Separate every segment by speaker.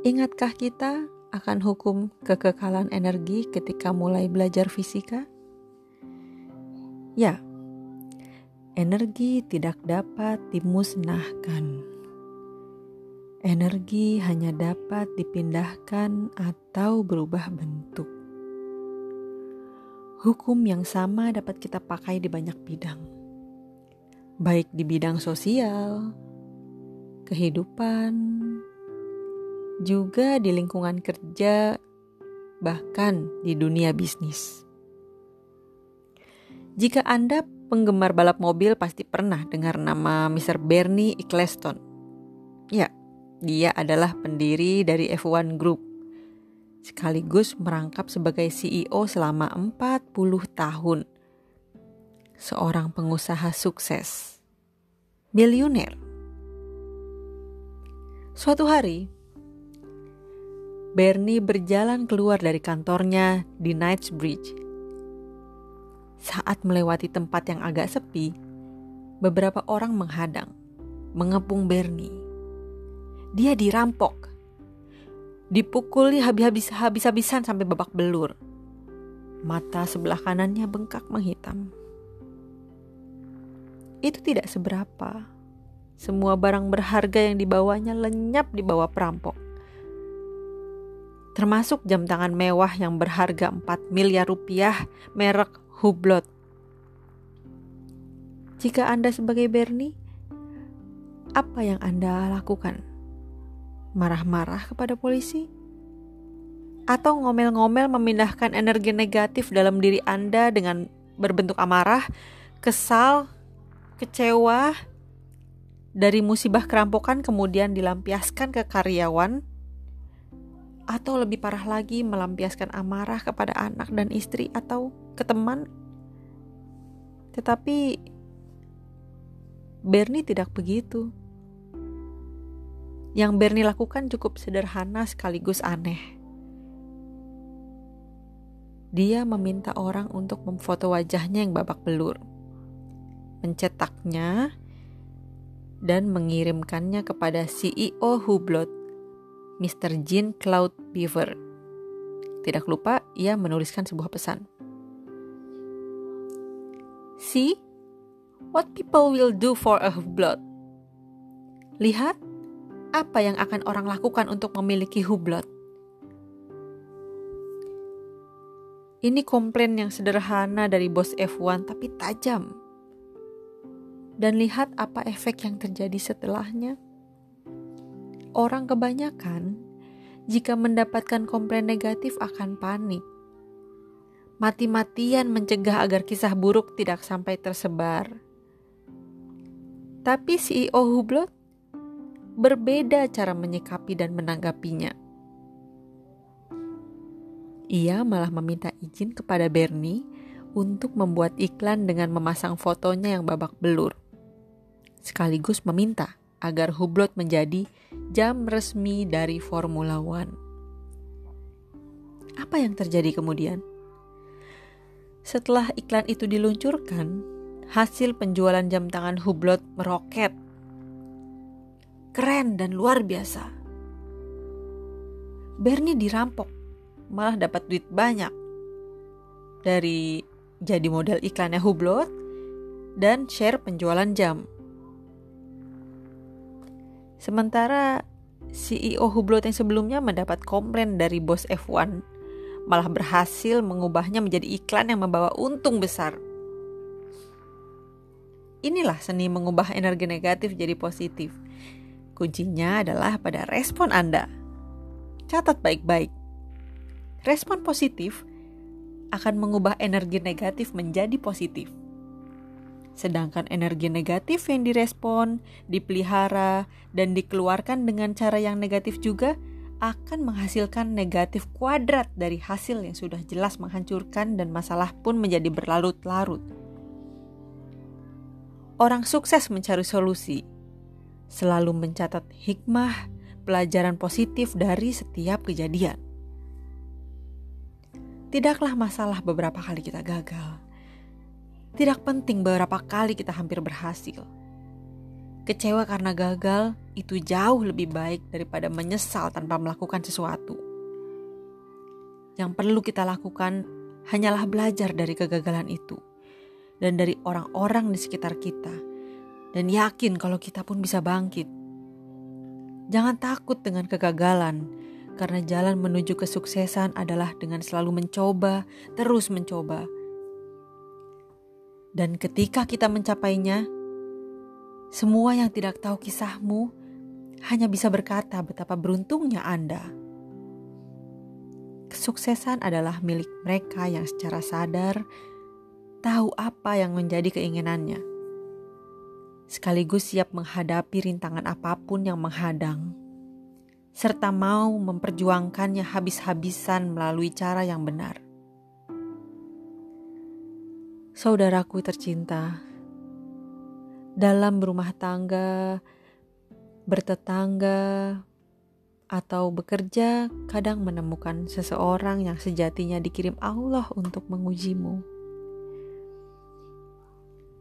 Speaker 1: Ingatkah kita akan hukum kekekalan energi ketika mulai belajar fisika? Ya, energi tidak dapat dimusnahkan. Energi hanya dapat dipindahkan atau berubah bentuk. Hukum yang sama dapat kita pakai di banyak bidang, baik di bidang sosial, kehidupan, juga di lingkungan kerja, bahkan di dunia bisnis. Jika Anda penggemar balap mobil, pasti pernah dengar nama Mr. Bernie Eccleston. Ya, dia adalah pendiri dari F1 Group, sekaligus merangkap sebagai CEO selama 40 tahun. Seorang pengusaha sukses, miliuner. Suatu hari, Bernie berjalan keluar dari kantornya di Knightsbridge. Saat melewati tempat yang agak sepi, beberapa orang menghadang, mengepung Bernie dia dirampok. Dipukuli habis-habis habis-habisan sampai babak belur. Mata sebelah kanannya bengkak menghitam. Itu tidak seberapa. Semua barang berharga yang dibawanya lenyap di bawah perampok. Termasuk jam tangan mewah yang berharga 4 miliar rupiah merek Hublot. Jika Anda sebagai Bernie, apa yang Anda lakukan? marah-marah kepada polisi? Atau ngomel-ngomel memindahkan energi negatif dalam diri Anda dengan berbentuk amarah, kesal, kecewa, dari musibah kerampokan kemudian dilampiaskan ke karyawan, atau lebih parah lagi melampiaskan amarah kepada anak dan istri atau ke teman. Tetapi Bernie tidak begitu. Yang Bernie lakukan cukup sederhana sekaligus aneh. Dia meminta orang untuk memfoto wajahnya yang babak belur, mencetaknya, dan mengirimkannya kepada CEO Hublot, Mr. Jean Claude Beaver. Tidak lupa, ia menuliskan sebuah pesan. See what people will do for a Hublot. Lihat apa yang akan orang lakukan untuk memiliki hublot? Ini komplain yang sederhana dari bos F1 tapi tajam. Dan lihat apa efek yang terjadi setelahnya. Orang kebanyakan jika mendapatkan komplain negatif akan panik. Mati-matian mencegah agar kisah buruk tidak sampai tersebar. Tapi CEO Hublot berbeda cara menyikapi dan menanggapinya. Ia malah meminta izin kepada Bernie untuk membuat iklan dengan memasang fotonya yang babak belur. Sekaligus meminta agar Hublot menjadi jam resmi dari Formula One. Apa yang terjadi kemudian? Setelah iklan itu diluncurkan, hasil penjualan jam tangan Hublot meroket keren dan luar biasa. Bernie dirampok, malah dapat duit banyak dari jadi model iklannya Hublot dan share penjualan jam. Sementara CEO Hublot yang sebelumnya mendapat komplain dari bos F1 malah berhasil mengubahnya menjadi iklan yang membawa untung besar. Inilah seni mengubah energi negatif jadi positif. Kuncinya adalah pada respon Anda. Catat baik-baik. Respon positif akan mengubah energi negatif menjadi positif. Sedangkan energi negatif yang direspon, dipelihara, dan dikeluarkan dengan cara yang negatif juga akan menghasilkan negatif kuadrat dari hasil yang sudah jelas menghancurkan dan masalah pun menjadi berlarut-larut. Orang sukses mencari solusi, selalu mencatat hikmah, pelajaran positif dari setiap kejadian. Tidaklah masalah beberapa kali kita gagal. Tidak penting beberapa kali kita hampir berhasil. Kecewa karena gagal itu jauh lebih baik daripada menyesal tanpa melakukan sesuatu. Yang perlu kita lakukan hanyalah belajar dari kegagalan itu dan dari orang-orang di sekitar kita, dan yakin kalau kita pun bisa bangkit. Jangan takut dengan kegagalan, karena jalan menuju kesuksesan adalah dengan selalu mencoba, terus mencoba. Dan ketika kita mencapainya, semua yang tidak tahu kisahmu hanya bisa berkata betapa beruntungnya Anda. Kesuksesan adalah milik mereka yang secara sadar tahu apa yang menjadi keinginannya, sekaligus siap menghadapi rintangan apa pun yang menghadang, serta mau memperjuangkannya habis-habisan melalui cara yang benar. Saudaraku tercinta, dalam berumah tangga, bertetangga, atau bekerja, kadang menemukan seseorang yang sejatinya dikirim Allah untuk mengujimu.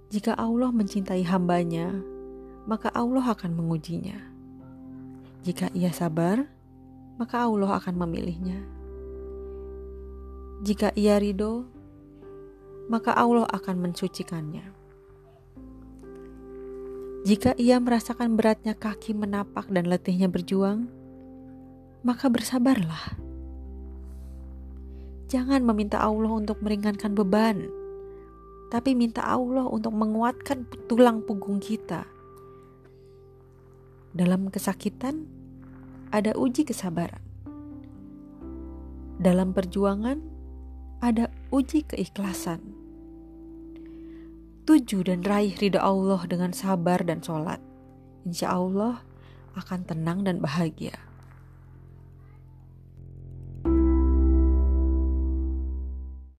Speaker 1: Jika Allah mencintai hambanya, maka Allah akan mengujinya. Jika ia sabar, maka Allah akan memilihnya. Jika ia ridho, maka Allah akan mensucikannya. Jika ia merasakan beratnya kaki menapak dan letihnya berjuang, maka bersabarlah. Jangan meminta Allah untuk meringankan beban, tapi minta Allah untuk menguatkan tulang punggung kita. Dalam kesakitan, ada uji kesabaran. Dalam perjuangan, ada uji keikhlasan tuju dan raih ridha Allah dengan sabar dan sholat. Insya Allah akan tenang dan bahagia.